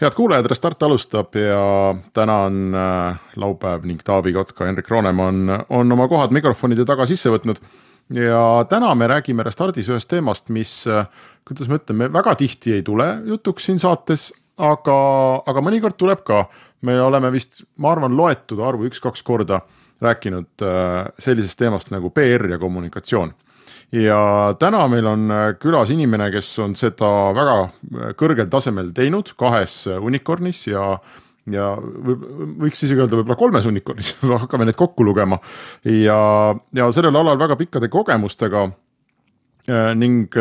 Head kuulajad, Restart alustab ja täna on äh, laupäev ning Taavi Kotka, Henrik Roonemaa on, on oma kohad mikrofonide taga sisse võtnud. ja täna me räägime Restardis ühest teemast, mis, äh, kuidas ma ütlen, me väga tihti ei tule jutuks siin saates, aga, aga mõnikord tuleb ka. me oleme vist, ma arvan, loetud arvu üks-kaks korda rääkinud äh, sellisest teemast nagu PR ja kommunikatsioon ja täna meil on äh, külas inimene, kes on seda väga äh, kõrgel tasemel teinud kahes äh, unicorn'is ja ja võiks isegi öelda võib-olla kolmes unicorn'is hakkame neid kokku lugema. ja, ja sellel alal väga pikkade kogemustega. ning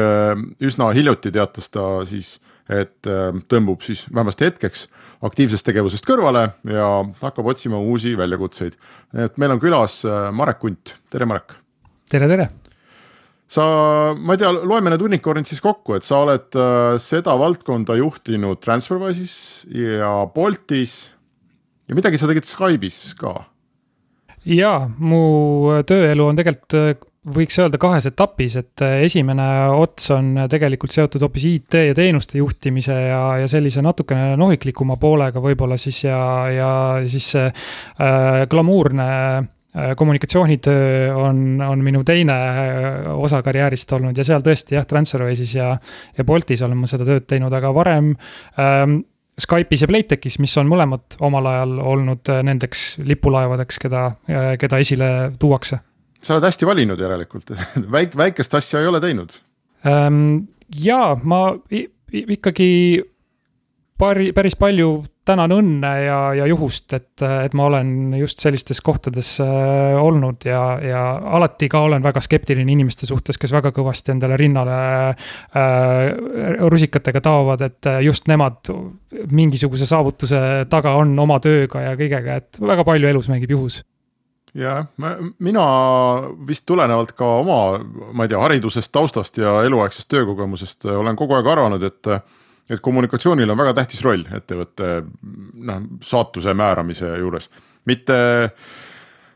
üsna hiljuti teatas ta siis, et tõmbub siis vähemasti hetkeks aktiivsest tegevusest kõrvale ja hakkab otsima uusi väljakutseid. et meil on külas Marek Kunt, tere Marek. tere, tere sa, ma ei tea, loeme need unicorn'id siis kokku, et sa oled äh, seda valdkonda juhtinud Transferwise'is ja Boltis ja midagi sa tegid Skype'is ka. ja mu tööelu on tegelikult äh, võiks öelda kahes etapis, et äh, esimene ots on tegelikult seotud hoopis IT ja teenuste juhtimise ja, ja sellise natukene nohiklikuma poolega võib-olla siis ja, ja siis äh, glamuurne Äh, kommunikatsioonitöö on, on minu teine äh, osa karjäärist olnud ja seal tõesti jah, Transferwise'is ja, ja Boltis olen ma seda tööd teinud, aga varem ähm, Skype'is ja Playtechis, mis on mõlemad omal ajal olnud äh, nendeks lipulaevadeks, keda, keda esile tuuakse. sa oled hästi valinud järelikult väik-, väikest asja ei ole teinud ähm,? jaa, ma ikkagi pari, päris palju tänan õnne ja, ja juhust, et, et ma olen just sellistes kohtades äh, olnud ja, ja alati ka olen väga skeptiline inimeste suhtes, kes väga kõvasti endale rinnale äh, rusikatega taovad, et just nemad mingisuguse saavutuse taga on oma tööga ja kõigega, et väga palju elus mängib juhus. Jah, mina vist tulenevalt ka oma, ma ei tea, haridusest, taustast ja eluaegsest töökogemusest olen kogu aeg arvanud, et et kommunikatsioonil on väga tähtis roll ettevõtte noh, saatuse määramise juures, mitte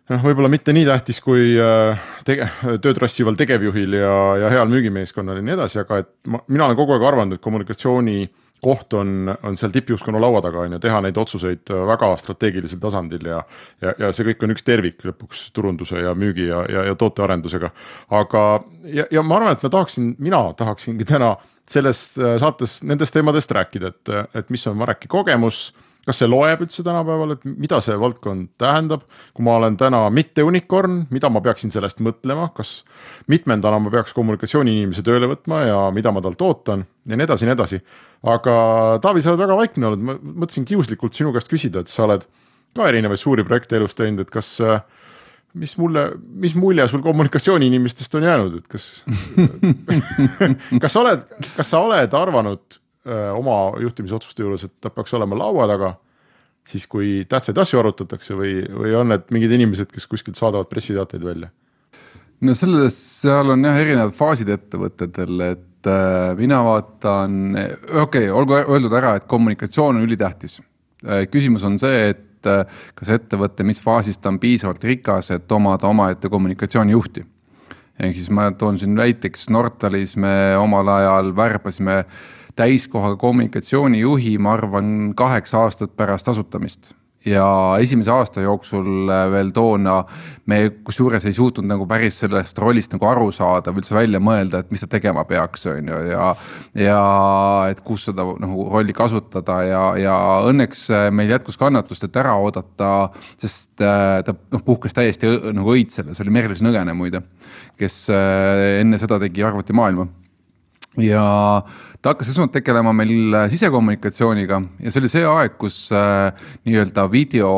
noh, võib-olla mitte nii tähtis kui äh, tege-, tööd rassival tegevjuhil ja, ja heal müügimeeskonnal ja nii edasi, aga et ma, mina olen kogu aeg arvanud, et kommunikatsiooni koht on, on seal tippjuhtkonna laua taga on ju, teha neid otsuseid väga strateegilisel tasandil ja. ja, ja see kõik on üks tervik lõpuks turunduse ja müügi ja, ja, ja tootearendusega. aga, ja, ja ma arvan, et ma tahaksin, mina tahaksingi täna selles äh, saates nendest teemadest rääkida, et, et mis on Mareki kogemus kas see loeb üldse tänapäeval, et mida see valdkond tähendab, kui ma olen täna mitte unicorn, mida ma peaksin sellest mõtlema, kas mitmendana ma peaks kommunikatsiooniinimese tööle võtma ja mida ma talt ootan ja nii edasi ja nii edasi. aga Taavi, sa oled väga vaikne olnud, ma mõtlesin kiuslikult sinu käest küsida, et sa oled ka erinevaid suuri projekte elus teinud, et kas äh, mis mulle, mis mulje sul kommunikatsiooniinimestest on jäänud, et kas kas sa oled, kas sa oled arvanud öö, oma juhtimisotsuste juures, et ta peaks olema laua taga. siis kui tähtsaid asju arutatakse või, või on need mingid inimesed, kes kuskilt saadavad pressiteateid välja? no selles, seal on jah erinevad faasid ettevõtetel, et äh, mina vaatan, okei okay,, olgu öeldud ära, et kommunikatsioon on ülitähtis äh,. küsimus on see, et et äh, kas ettevõte, mis faasis ta on piisavalt rikas, et omada omaette kommunikatsioonijuhti. ehk siis ma toon siin näiteks Nortalis me omal ajal värbasime täiskohaga kommunikatsioonijuhi, ma arvan, kaheksa aastat pärast asutamist ja esimese aasta jooksul äh, veel toona me kusjuures ei suutnud nagu päris sellest rollist nagu aru saada või üldse välja mõelda, et mis ta tegema peaks, on ju, ja. ja et kus seda nagu rolli kasutada ja, ja õnneks äh, meil jätkus kannatust, et ära oodata, sest äh, ta noh puhkes täiesti nagu õitsele, see oli Merlis Nõgene muide, kes enne seda tegi arvutimaailma ja ta hakkas esmalt tegelema meil äh, sisekommunikatsiooniga ja see oli see aeg, kus äh, nii-öelda video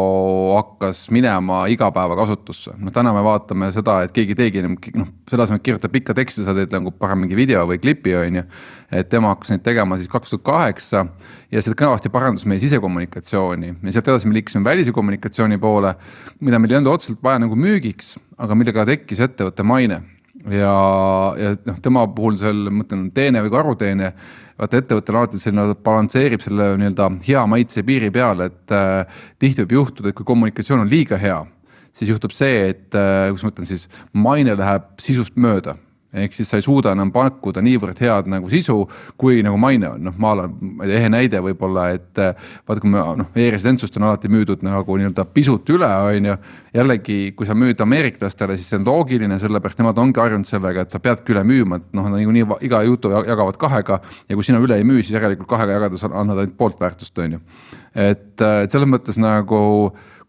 hakkas minema igapäevakasutusse. noh, täna me vaatame seda, et keegi teegi enam, noh selle asemel, et kirjutada pikka teksti, sa teed nagu parem mingi video või klipi, on ju. et tema hakkas neid tegema siis kaks tuhat kaheksa ja see kõvasti parandas meie sisekommunikatsiooni ja sealt edasi me liikusime välise kommunikatsiooni poole. mida meil ei olnud otseselt vaja nagu müügiks, aga millega tekkis ettevõtte maine ja, ja noh, tema puhul seal, mõtlen teene või karuteene. vaata ettevõttel alati selline balansseerib selle nii-öelda hea maitse piiri peal, et äh, tihti võib juhtuda, et kui kommunikatsioon on liiga hea, siis juhtub see, et äh, kuidas ma ütlen siis, maine läheb sisust mööda ehk siis sa ei suuda enam pakkuda niivõrd head nagu sisu, kui nagu maine on, noh, ma olen, ma ei tea, ehe näide võib-olla, et eh, vaata, kui me noh e, e-residentsust on alati müüdud nagu nii-öelda pisut üle, on ju. jällegi, kui sa müüd ameeriklastele, siis see on loogiline, sellepärast nemad ongi harjunud sellega, et sa peadki üle müüma, et noh, niikuinii iga jutu jagavad kahega. ja kui sina üle ei müü, siis järelikult kahega jagades annad ainult poolt väärtust, on ju. Et, eh, et selles mõttes nagu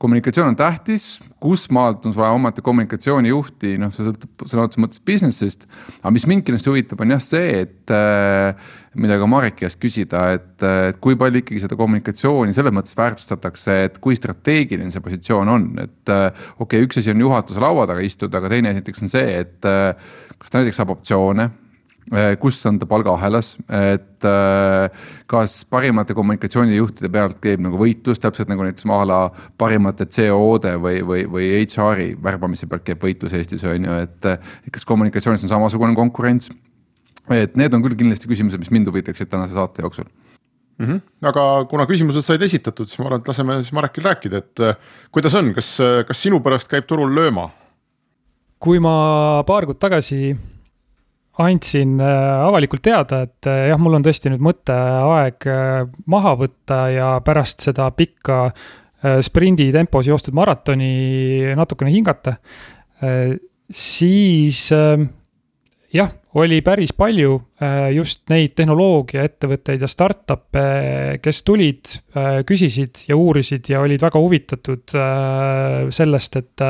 kommunikatsioon on tähtis, kus maalt on vaja omata kommunikatsioonijuhti, noh, see sõltub sõna otseses mõttes business'ist. aga mis mind kindlasti huvitab, on jah see, et äh, mida ka Mareki käest küsida, et, et kui palju ikkagi seda kommunikatsiooni selles mõttes väärtustatakse, et kui strateegiline see positsioon on, et äh, okei okay,, üks asi on juhatuse laua taga istuda, aga teine näiteks on see, et äh, kas ta näiteks saab optsioone kus on ta palgaahelas, et eh, kas parimate kommunikatsioonijuhtide pealt käib nagu võitlus, täpselt nagu näiteks a la parimate CO-de või, või, või HR-i värbamise pealt käib võitlus Eestis on ju, et. kas kommunikatsioonis on samasugune konkurents? et need on küll kindlasti küsimused, mis mind huvitaksid tänase saate jooksul mm. -hmm. aga kuna küsimused said esitatud, siis ma arvan, et laseme siis Marekil rääkida, et eh, kuidas on, kas, kas sinu pärast käib turul lööma? kui ma paar kuud tagasi andsin äh, avalikult teada, et äh, jah, mul on tõesti nüüd mõte aeg äh, maha võtta ja pärast seda pikka sprindi tempos joostud maratoni natukene hingata. siis jah, oli päris palju just neid tehnoloogiaettevõtteid ja startup'e, kes tulid, küsisid ja uurisid ja olid väga huvitatud sellest, et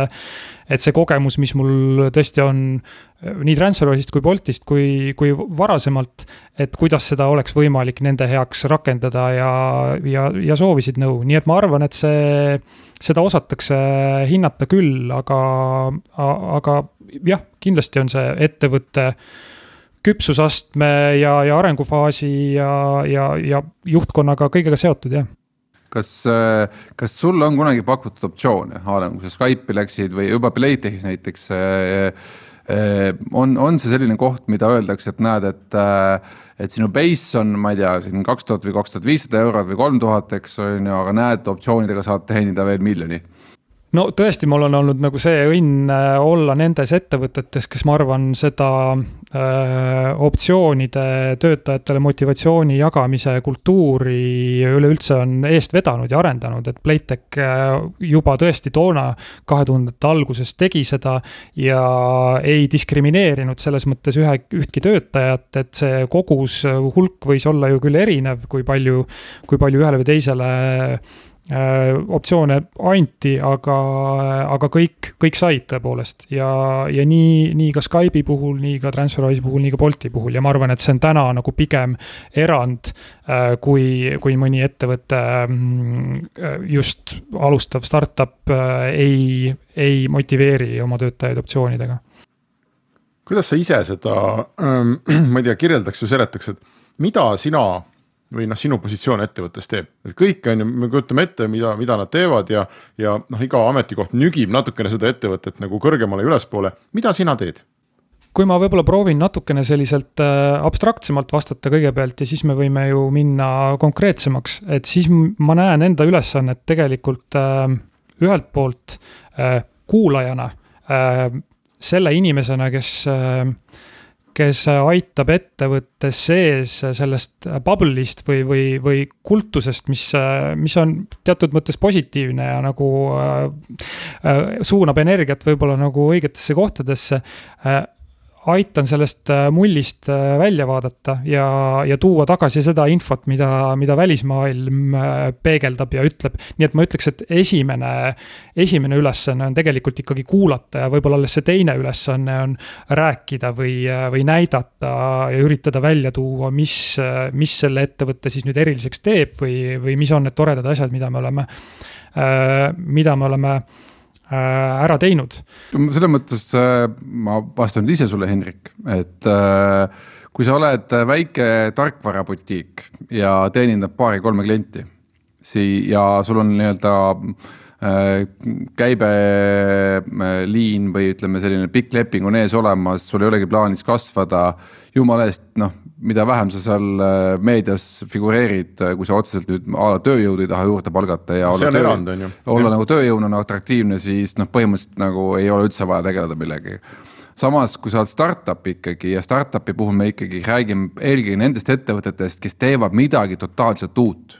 et see kogemus, mis mul tõesti on äh, nii Transferwise'ist kui Boltist kui, kui varasemalt. et kuidas seda oleks võimalik nende heaks rakendada ja, ja, ja soovisid nõu, nii et ma arvan, et see, seda osatakse hinnata küll, aga, aga jah, kindlasti on see ettevõtte küpsusastme ja, ja arengufaasi ja, ja, ja juhtkonnaga kõigega seotud, jah. Kas, kas sulle on kunagi pakutud optsioone, a la kui sa Skype'i läksid või juba Playtechis näiteks äh, on, on see selline koht, mida öeldakse, et näed, et, et sinu base on, ma ei tea, siin kaks tuhat või kaks tuhat viissada eurot või kolm tuhat, eks on ju, aga näed, optsioonidega saad teenida veel miljoni no tõesti, mul on olnud nagu see õnn äh, olla nendes ettevõtetes, kes ma arvan, seda äh, optsioonide töötajatele motivatsiooni jagamise kultuuri üleüldse on eest vedanud ja arendanud, et Playtech äh, juba tõesti toona, kahe tuhandete alguses tegi seda ja ei diskrimineerinud selles mõttes ühe, ühtki töötajat, et see kogus, hulk võis olla ju küll erinev, kui palju, kui palju ühele või teisele optsioone anti, aga, aga kõik, kõik said tõepoolest ja, ja nii, nii ka Skype'i puhul, nii ka TransferWise'i puhul, nii ka Bolti puhul ja ma arvan, et see on täna nagu pigem erand. Äh, kui, kui mõni ettevõte, mm, just alustav startup äh, ei, ei motiveeri oma töötajaid optsioonidega. kuidas sa ise seda, ähm, ma ei tea, kirjeldaks või seletaks, et mida sina või noh, sinu positsioon ettevõttes teeb, et kõike on ju, me kujutame ette, mida, mida nad teevad ja, ja noh, iga ametikoht nügib natukene seda ettevõtet nagu kõrgemale ja ülespoole, mida sina teed? kui ma võib-olla proovin natukene selliselt äh, abstraktsemalt vastata kõigepealt ja siis me võime ju minna konkreetsemaks, et siis ma näen enda ülesannet tegelikult äh, ühelt poolt äh, kuulajana selle inimesena, kes kes aitab ettevõttes sees sellest bubble'ist või, või, või kultusest, mis, mis on teatud mõttes positiivne ja nagu äh, suunab energiat võib-olla nagu õigetesse kohtadesse äh, aitan sellest äh, mullist äh, välja vaadata ja, ja tuua tagasi seda infot, mida, mida välismaailm peegeldab ja ütleb. nii et ma ütleks, et esimene, esimene ülesanne on tegelikult ikkagi kuulata ja võib-olla alles see teine ülesanne on rääkida või, või näidata ja üritada välja tuua, mis, mis selle ettevõtte siis nüüd eriliseks teeb või, või mis on need toredad asjad, mida me oleme, mida me oleme Äh, ära teinud. selles mõttes äh, ma vastan nüüd ise sulle, Henrik, et äh, kui sa oled väike tarkvarabutiik ja teenindad paari-kolme klienti. sii- ja sul on nii-öelda käibeliin või ütleme, selline pikk leping on ees olemas, sul ei olegi plaanis kasvada. jumala eest, noh mida vähem sa seal äh, meedias figureerid, äh, kui sa otseselt nüüd a la tööjõudu ei taha juurde palgata ja. see on erand, on ju. olla nagu tööjõuna atraktiivne, siis noh, põhimõtteliselt nagu ei ole üldse vaja tegeleda millegagi samas, kui sa oled startup ikkagi ja startup'i puhul me ikkagi räägime eelkõige nendest ettevõtetest, kes teevad midagi totaalselt uut.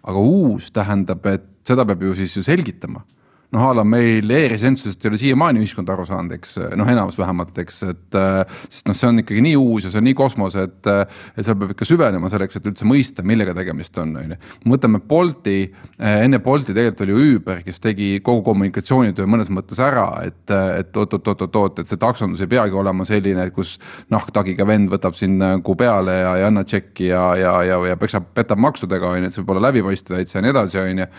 aga uus tähendab, et seda peab ju siis ju selgitama noh, a la meil e-residentsusest ei ole siiamaani ühiskond aru saanud, eks noh, enamus vähemalt, eks, et äh, sest noh, see on ikkagi nii uus ja see on nii kosmos, et, äh, et seal peab ikka süvenema selleks, et üldse mõista, millega tegemist on, on ju. võtame Bolti, äh, enne Bolti tegelikult oli ju Uber, kes tegi kogu kommunikatsioonitöö mõnes mõttes ära, et, et oot-oot-oot-oot, et see taksondus ei peagi olema selline, kus nahktagiga vend võtab sind nagu peale ja ei anna tšekki ja, ja, ja, ja peksab, petab maksudega, on ju, et see võib olla läbipaistev täitsa ja nii edasi, on ju.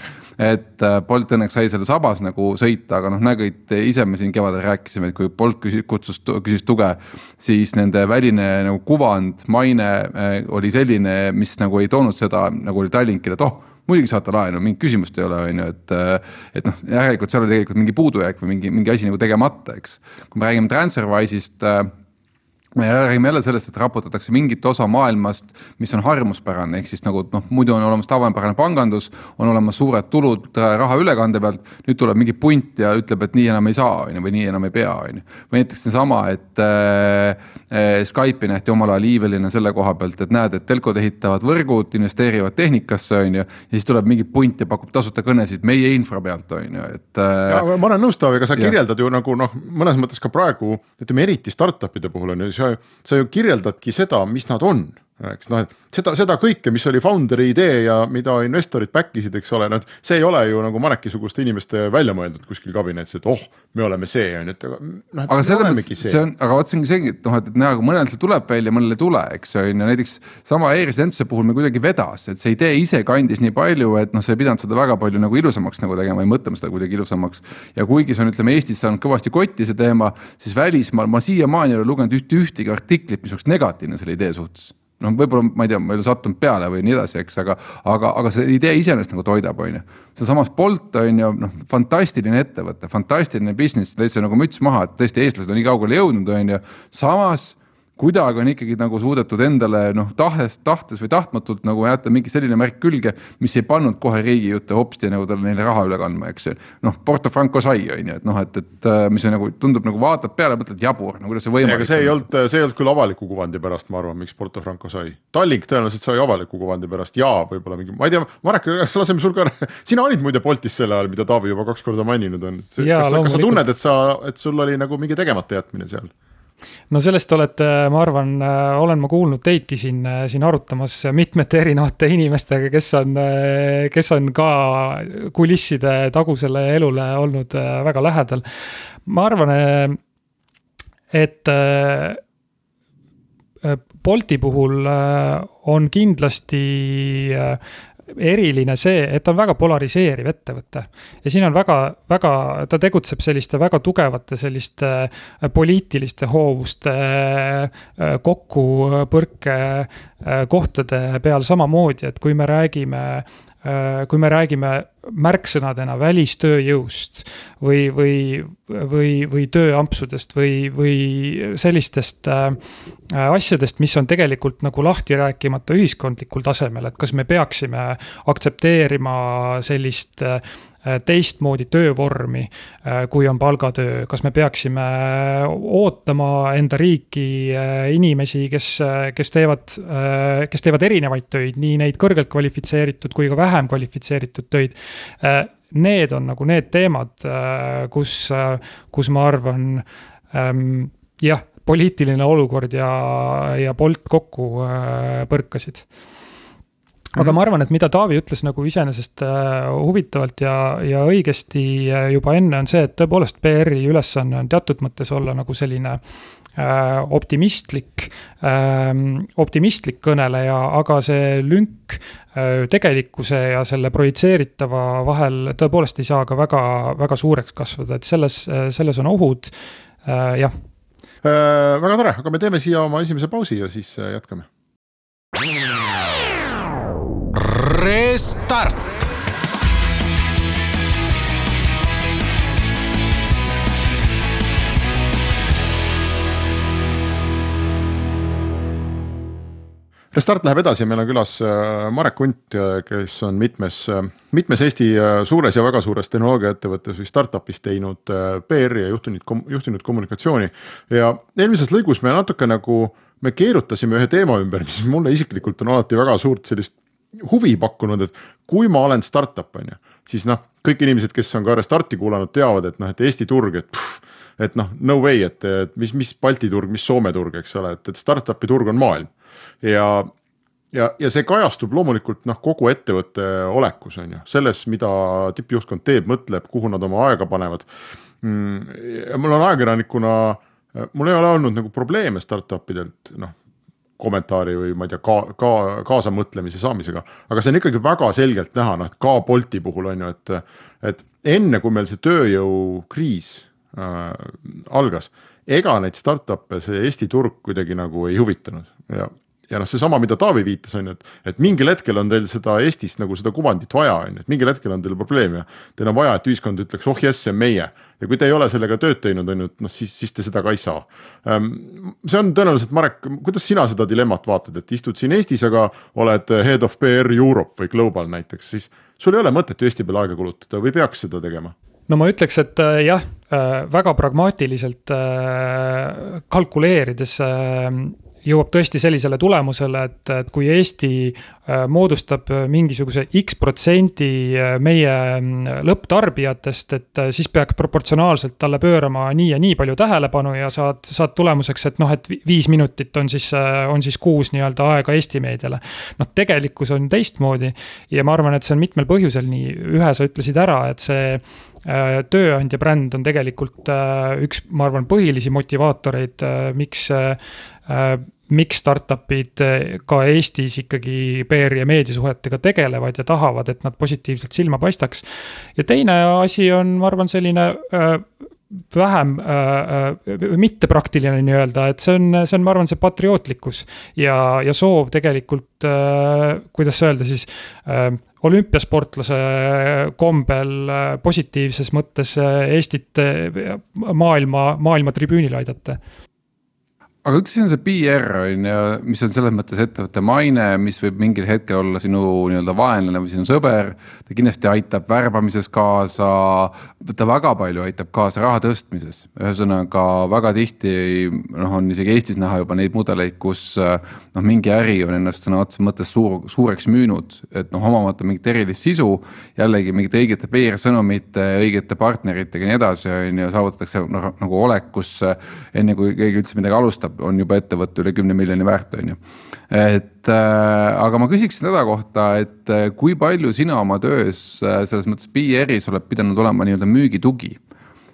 et Bolt õnneks sai selle sabas tahaks nagu sõita, aga noh, nagu ise me siin kevadel rääkisime, et kui Bolt küsis, kutsus, küsis tuge, siis nende väline nagu kuvand, maine äh, oli selline, mis nagu ei toonud seda, nagu oli Tallinkil, et oh muidugi saate laenu, mingit küsimust ei ole, on ju, et. Äh, et noh, järelikult seal oli tegelikult mingi puudujääk või mingi, mingi asi nagu tegemata, eks. kui me räägime Transferwise'ist äh, me räägime jälle sellest, et raputatakse mingit osa maailmast, mis on harjumuspärane, ehk siis nagu noh, muidu on olemas tavapärane pangandus, on olemas suured tulud äh, raha ülekande pealt. nüüd tuleb mingi punt ja ütleb, et nii enam ei saa, on ju, või nii enam ei pea, on ju. või näiteks seesama, et äh, äh, Skype'i nähti omal ajal iiveline selle koha pealt, et näed, et telkod ehitavad võrgud, investeerivad tehnikasse, on ju. ja siis tuleb mingi punt ja pakub tasuta kõnesid meie infra pealt, on ju, et äh,. ma olen nõus, Taavi, aga sa ja. kirjeldad ju nagu noh, mõnes mõttes ka praegu ütleme eriti startup'ide puhul on ju sa, sa ju kirjeldadki seda, mis nad on eks noh, et seda, seda kõike, mis oli founder'i idee ja mida investorid back isid, eks ole, noh, see ei ole ju nagu Mareki-suguste inimeste välja mõeldud kuskil kabinetis, et oh, me oleme see on ju, et noh. aga selles mõttes see on, aga vot see ongi see, et noh, et nagu mõnel see tuleb välja, mõnel ei tule, eks on ju, näiteks sama e-residentsuse puhul me kuidagi vedas, et see idee ise kandis nii palju, et noh, sa ei pidanud seda väga palju nagu ilusamaks nagu tegema või mõtlema seda kuidagi ilusamaks. ja kuigi see on, ütleme Eestis saanud kõvasti kotti see teema, siis välismaal ma siiamaani ei ole lugenud ühte ühtegi artiklit, mis oleks negatiivne selle idee suhtes noh, võib-olla ma ei tea, ma ei ole sattunud peale või nii edasi, eks, aga, aga, aga see idee iseenesest nagu toidab, on ju. sealsamas Bolt on ju noh, fantastiline ettevõte, fantastiline business, täitsa nagu müts maha, et tõesti eestlased on nii kaugele jõudnud, on ju. samas kuidagi on ikkagi nagu suudetud endale noh, tahtes, tahtes või tahtmatult nagu jätta mingi selline märk külge, mis ei pannud kohe riigi jutte hopsti nagu talle neile raha üle kandma, eks ju. noh, Porto Franco sai, on ju, et noh, et, et äh, mis on nagu tundub nagu vaatad peale, mõtled jabur, no kuidas see võimalik on. see ei olnud, see ei olnud küll avaliku kuvandi pärast, ma arvan, miks Porto Franco sai. Tallink tõenäoliselt sai avaliku kuvandi pärast ja võib-olla mingi, ma ei tea, Marek, laseme sul ka, sina olid muide Boltis sel ajal, mida Taavi juba kaks korda maininud on. kas, kas sa tunned, et sa, et sul oli nagu mingi tegemata jätmine seal? No sellest olete, ma arvan, olen ma kuulnud teidki siin, siin arutamas mitmete erinevate inimestega, kes on, kes on ka kulisside tagusele elule olnud väga lähedal. ma arvan, et Bolti puhul on kindlasti eriline see, et ta on väga polariseeriv ettevõte. ja siin on väga, väga, ta tegutseb selliste väga tugevate selliste äh, poliitiliste hoovuste äh, kokkupõrke äh, kohtade peal samamoodi, et kui me räägime kui me räägime märksõnadena välistööjõust või, või, või, või tööampsudest või, või sellistest äh, asjadest, mis on tegelikult nagu lahti rääkimata ühiskondlikul tasemel, et kas me peaksime aktsepteerima sellist äh, Äh, teistmoodi töövormi, äh, kui on palgatöö, kas me peaksime ootama enda riiki äh, inimesi, kes, kes teevad, kes teevad erinevaid töid, nii neid kõrgelt kvalifitseeritud kui ka vähem kvalifitseeritud töid. Need on nagu need teemad, kus, kus ma arvan ähm, jah, poliitiline olukord ja, ja Bolt kokku põrkasid aga ma arvan, et mida Taavi ütles nagu iseenesest äh, huvitavalt ja, ja õigesti äh, juba enne, on see, et tõepoolest PR-i ülesanne on teatud mõttes olla nagu selline äh, optimistlik, ähm, optimistlik kõneleja, aga see lünk tegelikkuse ja selle projitseeritava vahel tõepoolest ei saa ka väga, väga suureks kasvada, et selles, selles on ohud, jah. väga tore, aga me teeme siia oma esimese pausi ja siis jätkame Restart. Restart läheb edasi ja meil on külas äh, Marek Unt, kes on mitmes, äh, mitmes Eesti äh, suures ja väga suures tehnoloogiaettevõttes või startup'is teinud PR-i ja juhtinud, juhtinud kommunikatsiooni. ja eelmises lõigus me natuke nagu, me keerutasime ühe teema ümber, mis mulle isiklikult on alati väga suurt sellist huvi pakkunud, et kui ma olen startup, on ju, siis noh, kõik inimesed, kes on ka Restarti kuulanud, teavad, et noh, et Eesti turg, et pff, et noh, no way, et, et mis, mis Balti turg, mis Soome turg, eks ole, et, et startup'i turg on maailm. ja, ja, ja see kajastub loomulikult noh, kogu ettevõtte olekus on ju, selles, mida tippjuhtkond teeb, mõtleb, kuhu nad oma aega panevad. Mm, mul on ajakirjanikuna, mul ei ole olnud nagu probleeme startup idelt, noh kommentaari või ma ei tea, ka, ka kaasamõtlemise saamisega. aga see on ikkagi väga selgelt näha, noh, ka Bolti puhul on ju, et, et enne kui meil see tööjõukriis äh, algas, ega neid startup'e see Eesti turg kuidagi nagu ei huvitanud ja ja noh, seesama, mida Taavi viitas, on ju, et, et mingil hetkel on teil seda Eestis nagu seda kuvandit vaja, on ju, et mingil hetkel on teil probleem ja teil on vaja, et ühiskond ütleks, oh jess, see on meie. ja kui te ei ole sellega tööd teinud, on ju, et noh, siis, siis te seda ka ei saa. Ehm, see on tõenäoliselt, Marek, kuidas sina seda dilemmat vaatad, et istud siin Eestis, aga oled head of PR Europe või Global näiteks, siis sul ei ole mõtet ju Eesti peale aega kulutada või peaks seda tegema? no ma ütleks, et äh, jah äh,, väga pragmaatiliselt äh, kalkuleerides jõuab tõesti sellisele tulemusele, et, et kui Eesti moodustab äh, mingisuguse X protsendi äh, meie mm, lõpptarbijatest, et siis peaks proportsionaalselt talle pöörama nii ja nii palju tähelepanu ja saad, saad tulemuseks, et noh, et viis minutit on siis, on siis kuus nii-öelda aega Eesti meediale. noh, tegelikkus on teistmoodi ja ma arvan, et see on mitmel põhjusel nii, ühe sa ütlesid ära, et see tööandja bränd on tegelikult üks, ma arvan, põhilisi motivaatoreid, miks Äh, miks startup'id äh, ka Eestis ikkagi PR ja meediasuhetega tegelevad ja tahavad, et nad positiivselt silma paistaks. ja teine asi on, ma arvan, selline äh, vähem äh, mittepraktiline nii-öelda, et see on, see on, ma arvan, see patriootlikkus ja, ja soov tegelikult äh,, kuidas öelda siis äh,, olümpiasportlase kombel positiivses mõttes Eestit maailma, maailma tribüünil aidata aga üks asi on see PR on ju, mis on selles mõttes ettevõtte maine, mis võib mingil hetkel olla sinu nii-öelda vaenlane või sinu sõber. ta kindlasti aitab värbamises kaasa, ta väga palju aitab kaasa raha tõstmises, ühesõnaga väga tihti noh, on isegi Eestis näha juba neid mudeleid, kus noh, mingi äri on ennast sõna otseses mõttes suur, suureks müünud, et noh, omamata mingit erilist sisu. jällegi mingite õigete PR sõnumite, õigete partneritega ja nii edasi, on ju, saavutatakse noh, nagu olek, kus enne kui keegi üldse midagi alustab aastal on juba ettevõte üle kümne miljoni väärt, on ju. et äh, aga ma küsiksin seda kohta, et äh, kui palju sina oma töös äh, selles mõttes PR-is oled pidanud olema nii-öelda müügitugi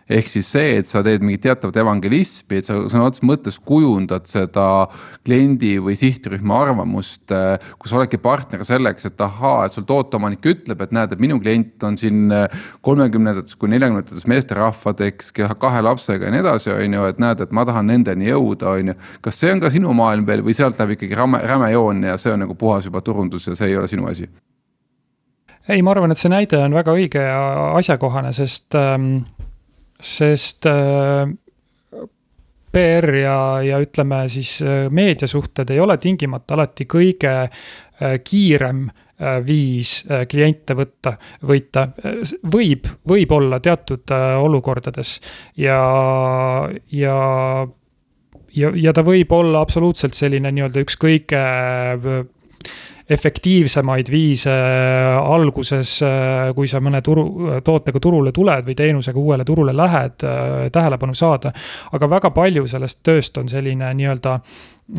ehk siis see, et sa teed mingit teatavat evangelismi, et sa sõna otseses mõttes kujundad seda kliendi või sihtrühma arvamust. Eh, kus oledki partner selleks, et ahaa, et sul tooteomanik ütleb, et näed, et minu klient on siin eh, kolmekümnendates kuni neljakümnendates meesterahvad, eks kahe lapsega ja nii edasi, on ju, et näed, et ma tahan nendeni jõuda, on ju. kas see on ka sinu maailm veel või sealt läheb ikkagi räme, räme joon ja see on nagu puhas juba turundus ja see ei ole sinu asi? ei, ma arvan, et see näide on väga õige ja asjakohane, sest ähm, sest äh, PR ja, ja ütleme siis äh, meediasuhted ei ole tingimata alati kõige äh, kiirem viis kliente võtta, võita. võib, võib olla teatud olukordades ja, ja ja, ja ta võib olla absoluutselt selline nii-öelda üks kõige efektiivsemaid viise alguses, kui sa mõne turu, tootega turule tuled või teenusega uuele turule lähed, tähelepanu saada. aga väga palju sellest tööst on selline nii-öelda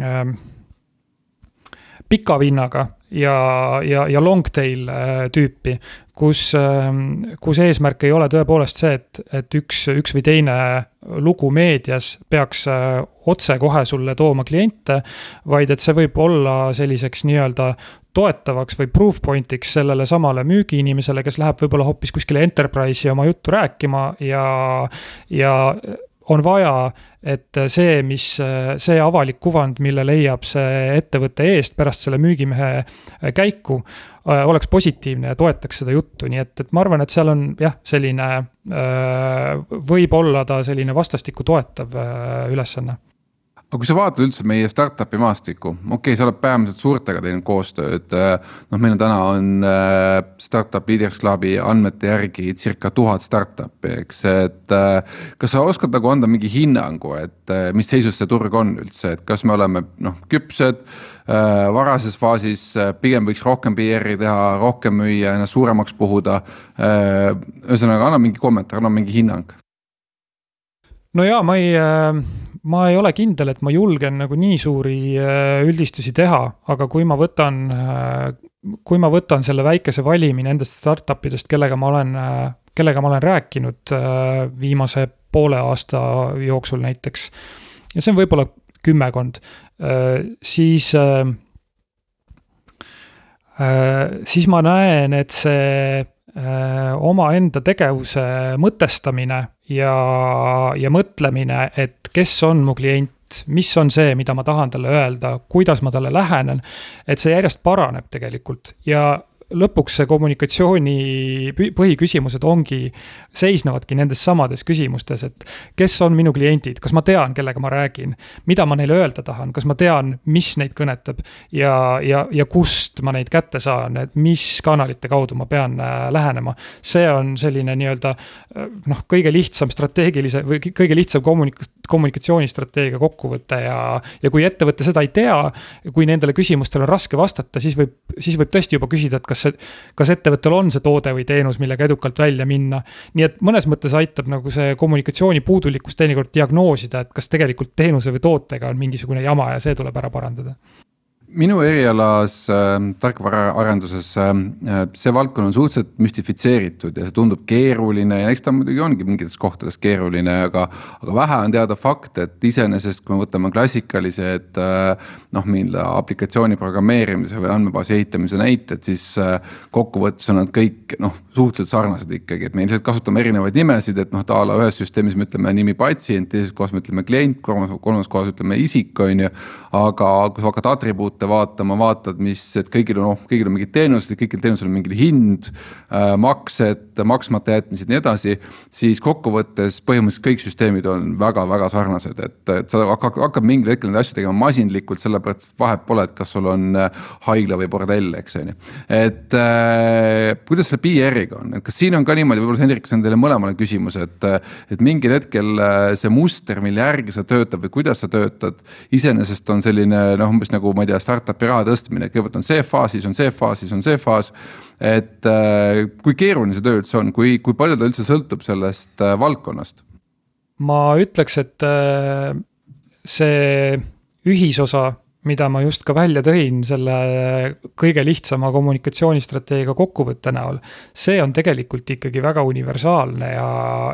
ähm, pika vinnaga ja, ja, ja long tail äh, tüüpi, kus, ähm, kus eesmärk ei ole tõepoolest see, et, et üks, üks või teine lugu meedias peaks äh, otsekohe sulle tooma kliente, vaid et see võib olla selliseks nii-öelda toetavaks või proof point'iks sellele samale müügiinimesele, kes läheb võib-olla hoopis kuskile enterprise'i oma juttu rääkima ja, ja on vaja, et see, mis, see avalik kuvand, mille leiab see ettevõte eest pärast selle müügimehe käiku, oleks positiivne ja toetaks seda juttu, nii et, et ma arvan, et seal on jah, selline, võib olla ta selline vastastikku toetav ülesanne aga kui sa vaatad üldse meie startup'i maastikku, okei okay,, sa oled peamiselt suurtega teinud koostööd. Äh, noh, meil on täna on äh, startup Leaders Clubi andmete järgi circa tuhat startup'i, eks, et. Äh, kas sa oskad nagu anda mingi hinnangu, et mis seisus see turg on üldse, et kas me oleme noh küpsed varases faasis pigem võiks rohkem PR-i teha, rohkem müüa, ennast suuremaks puhuda. ühesõnaga, anna mingi kommentaar, anna mingi hinnang. no ja ma ei ma ei ole kindel, et ma julgen nagu nii suuri äh, üldistusi teha, aga kui ma võtan, äh, kui ma võtan selle väikese valimi nendest startup idest, kellega ma olen, äh, kellega ma olen rääkinud viimase poole aasta jooksul näiteks. ja see on võib-olla kümmekond, siis siis ma näen, et see omaenda tegevuse mõtestamine ja, ja mõtlemine, et kes on mu klient, mis on see, mida ma tahan talle öelda, kuidas ma talle lähenen. et see järjest paraneb tegelikult ja lõpuks see kommunikatsiooni põhiküsimused ongi, seisnevadki nendes samades küsimustes, et kes on minu kliendid, kas ma tean, kellega ma räägin, mida ma neile öelda tahan, kas ma tean, mis neid kõnetab ja, ja, ja kust ma neid kätte saan, et mis kanalite kaudu ma pean äh, lähenema. see on selline nii-öelda äh, noh, kõige lihtsam strateegilise või kõige lihtsam kommunik-, kommunikatsioonistrateegia kokkuvõte ja, ja kui ettevõte seda ei tea, kui nendele küsimustele on raske vastata, siis võib, siis võib tõesti juba küsida, et kas kas see, kas ettevõttel on see toode või teenus, millega edukalt välja minna. nii et mõnes mõttes aitab nagu see kommunikatsiooni puudulikkus teinekord diagnoosida, et kas tegelikult teenuse või tootega on mingisugune jama ja see tuleb ära parandada minu erialas äh, tarkvaraarenduses äh, see valdkond on suhteliselt müstifitseeritud ja see tundub keeruline ja eks ta muidugi ongi mingites kohtades keeruline, aga. aga vähe on teada fakt, et iseenesest, kui me võtame klassikalised äh, noh, mille aplikatsiooni programmeerimise või andmebaasi ehitamise näited, siis äh, kokkuvõttes on nad kõik noh, suhteliselt sarnased ikkagi, et me ilmselt kasutame erinevaid nimesid, et noh, a la ühes süsteemis me ütleme nimi patsient, teises kohas me ütleme klient, kolmandas, kolmandas kohas ütleme isik, on ju. aga kui sa hakkad atribuute vaatama, vaatad, mis, et kõigil on, noh, kõigil on mingid teenused, kõigil teenusel on mingi hind äh,, maksed, maksmata jätmised, nii edasi. siis kokkuvõttes põhimõtteliselt kõik süsteemid on väga-väga sarnased, et, et sa hakkad, hakkad mingil hetkel neid asju tegema masinlikult, sellepärast et vahet pole, et kas sul on äh, haigla või bordell, eks on ju. et äh, kuidas selle PR-iga on, et kas siin on ka niimoodi, võib-olla Hendrik, see on teile mõlemale küsimus, et. et mingil hetkel äh, see muster, mille järgi sa töötad või kuidas sa töötad, iseenesest on selline noh, umbes nagu ma ei tea startup'i raha tõstmine, kõigepealt on see faas, siis on see faas, siis on see faas. et äh, kui keeruline see töö üldse on, kui, kui palju ta üldse sõltub sellest äh, valdkonnast? ma ütleks, et see ühisosa, mida ma just ka välja tõin selle kõige lihtsama kommunikatsioonistrateegia kokkuvõtte näol. see on tegelikult ikkagi väga universaalne ja,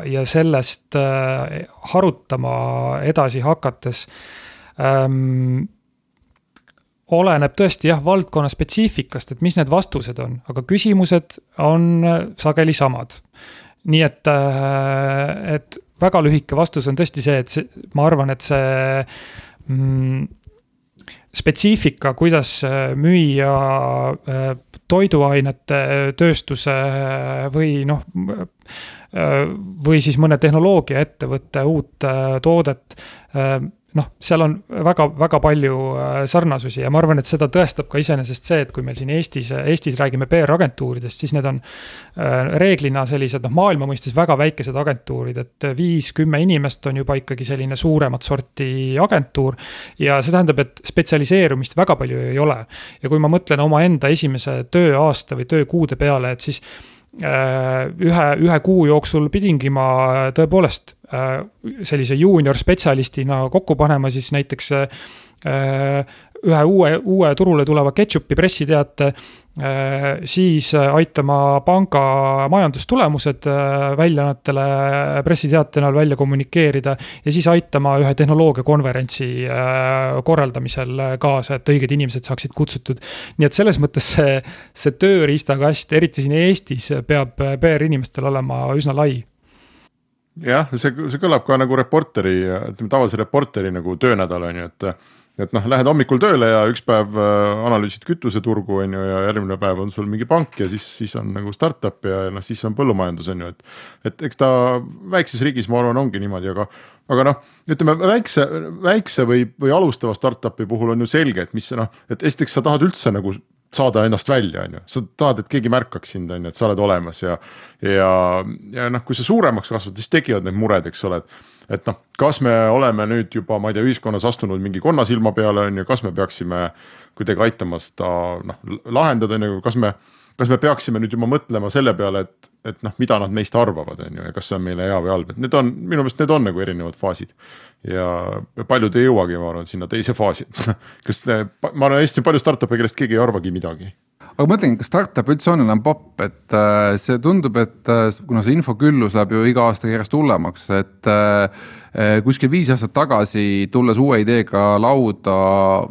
ja sellest harutama edasi hakates ähm, oleneb tõesti jah, valdkonna spetsiifikast, et mis need vastused on, aga küsimused on äh, sageli samad. nii et, äh, et väga lühike vastus on tõesti see, et see, ma arvan, et see mm, spetsiifika, kuidas äh, müüa toiduainete tööstuse või noh, või siis mõne tehnoloogiaettevõtte uut toodet noh, seal on väga-väga palju äh, sarnasusi ja ma arvan, et seda tõestab ka iseenesest see, et kui meil siin Eestis, Eestis räägime PR-agentuuridest, siis need on äh, reeglina sellised noh, maailma mõistes väga väikesed agentuurid, et viis-kümme inimest on juba ikkagi selline suuremat sorti agentuur. ja see tähendab, et spetsialiseerumist väga palju ei ole. ja kui ma mõtlen omaenda esimese tööaasta või töökuude peale, et siis Äh, ühe, ühe kuu jooksul pidingi ma tõepoolest sellise juunior spetsialistina kokku panema siis näiteks ühe uue, uue turule tuleva ketšupi pressiteate Äh, siis äh, aitama panga majandustulemused äh, väljaannetele pressiteate näol välja kommunikeerida. ja siis aitama ühe tehnoloogiakonverentsi korraldamisel kaasa, et õiged inimesed saaksid kutsutud. nii et selles mõttes see, see tööriistakast, eriti siin Eestis, peab PR-inimestel olema üsna lai jah, see, see kõlab ka nagu reporteri, ütleme tavalise reporteri nagu töönädal on ju, et et noh, lähed hommikul tööle ja üks päev äh, analüüsid kütuseturgu on ju ja järgmine päev on sul mingi pank ja siis, siis on nagu startup ja noh, siis on põllumajandus on ju, et. et eks ta väikses riigis, ma arvan, ongi niimoodi, aga, aga noh, ütleme väikse, väikse või, või alustava startup'i puhul on ju selge, et mis noh, et esiteks sa tahad üldse nagu saada ennast välja, on ju, sa tahad, et keegi märkaks sind, on ju, et sa oled olemas ja. ja, ja noh, kui sa suuremaks kasvad, siis tekivad need mured, eks ole, et et noh, kas me oleme nüüd juba, ma ei tea, ühiskonnas astunud mingi konnasilma peale, on ju, kas me peaksime kuidagi aitama seda noh lahendada, on ju, kas me. Kas me peaksime nüüd juba mõtlema selle peale, et, et noh, mida nad meist arvavad, on ju, ja kas see on meile hea või halb, et need on minu meelest need on nagu erinevad faasid. ja paljud ei jõuagi, ma arvan, sinna teise faasi kas te, ma arvan, Eestis on palju startup'e, kellest keegi ei arvagi midagi aga mõtlengi, kas startup üldse on enam popp, et äh, see tundub, et äh, kuna see infoküllus läheb ju iga aastaga järjest hullemaks, et äh, kuskil viis aastat tagasi, tulles uue ideega lauda,